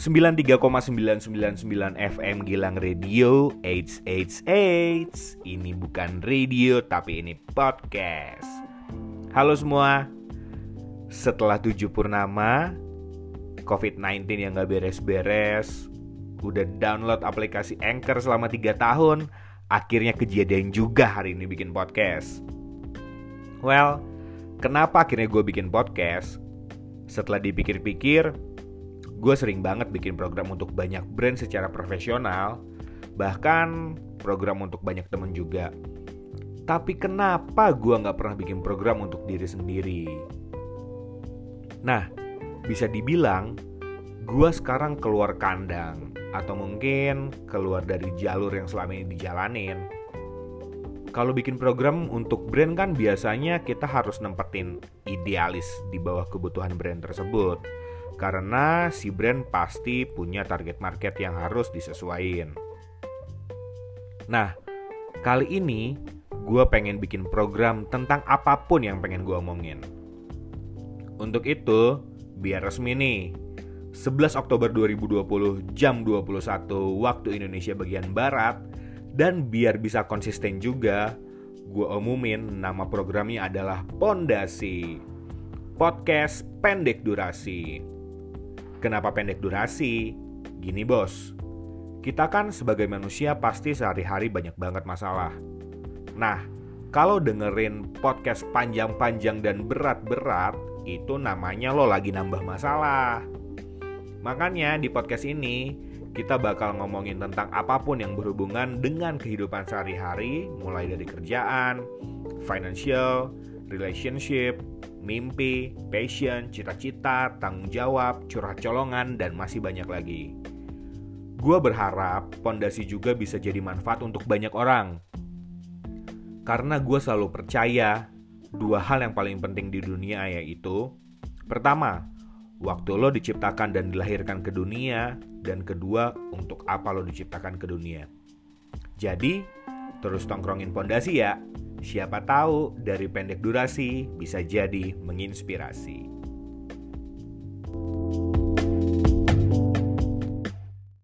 93,999 FM Gilang Radio H Ini bukan radio tapi ini podcast. Halo semua. Setelah tujuh purnama COVID-19 yang gak beres-beres Udah download aplikasi Anchor selama 3 tahun Akhirnya kejadian juga hari ini bikin podcast. Well, kenapa akhirnya gue bikin podcast? Setelah dipikir-pikir, gue sering banget bikin program untuk banyak brand secara profesional, bahkan program untuk banyak temen juga. Tapi kenapa gue nggak pernah bikin program untuk diri sendiri? Nah, bisa dibilang gue sekarang keluar kandang atau mungkin keluar dari jalur yang selama ini dijalanin. Kalau bikin program untuk brand kan biasanya kita harus nempetin idealis di bawah kebutuhan brand tersebut karena si brand pasti punya target market yang harus disesuaikan. Nah, kali ini gue pengen bikin program tentang apa pun yang pengen gue omongin. Untuk itu, biar resmi nih, 11 Oktober 2020 jam 21 waktu Indonesia bagian Barat, dan biar bisa konsisten juga, gue umumin nama programnya adalah Pondasi. Podcast pendek durasi. Kenapa pendek durasi? Gini bos, kita kan sebagai manusia pasti sehari-hari banyak banget masalah. Nah, kalau dengerin podcast panjang-panjang dan berat-berat, itu namanya lo lagi nambah masalah. Makanya di podcast ini, kita bakal ngomongin tentang apa pun yang berhubungan dengan kehidupan sehari-hari, mulai dari kerjaan, financial, relationship, mimpi, passion, cita-cita, tanggung jawab, curhat colongan, dan masih banyak lagi. Gue berharap pondasi juga bisa jadi manfaat untuk banyak orang. Karena gue selalu percaya dua hal yang paling penting di dunia yaitu Pertama, waktu lo diciptakan dan dilahirkan ke dunia Dan kedua, untuk apa lo diciptakan ke dunia Jadi, terus tongkrongin pondasi ya Siapa tahu dari pendek durasi bisa jadi menginspirasi.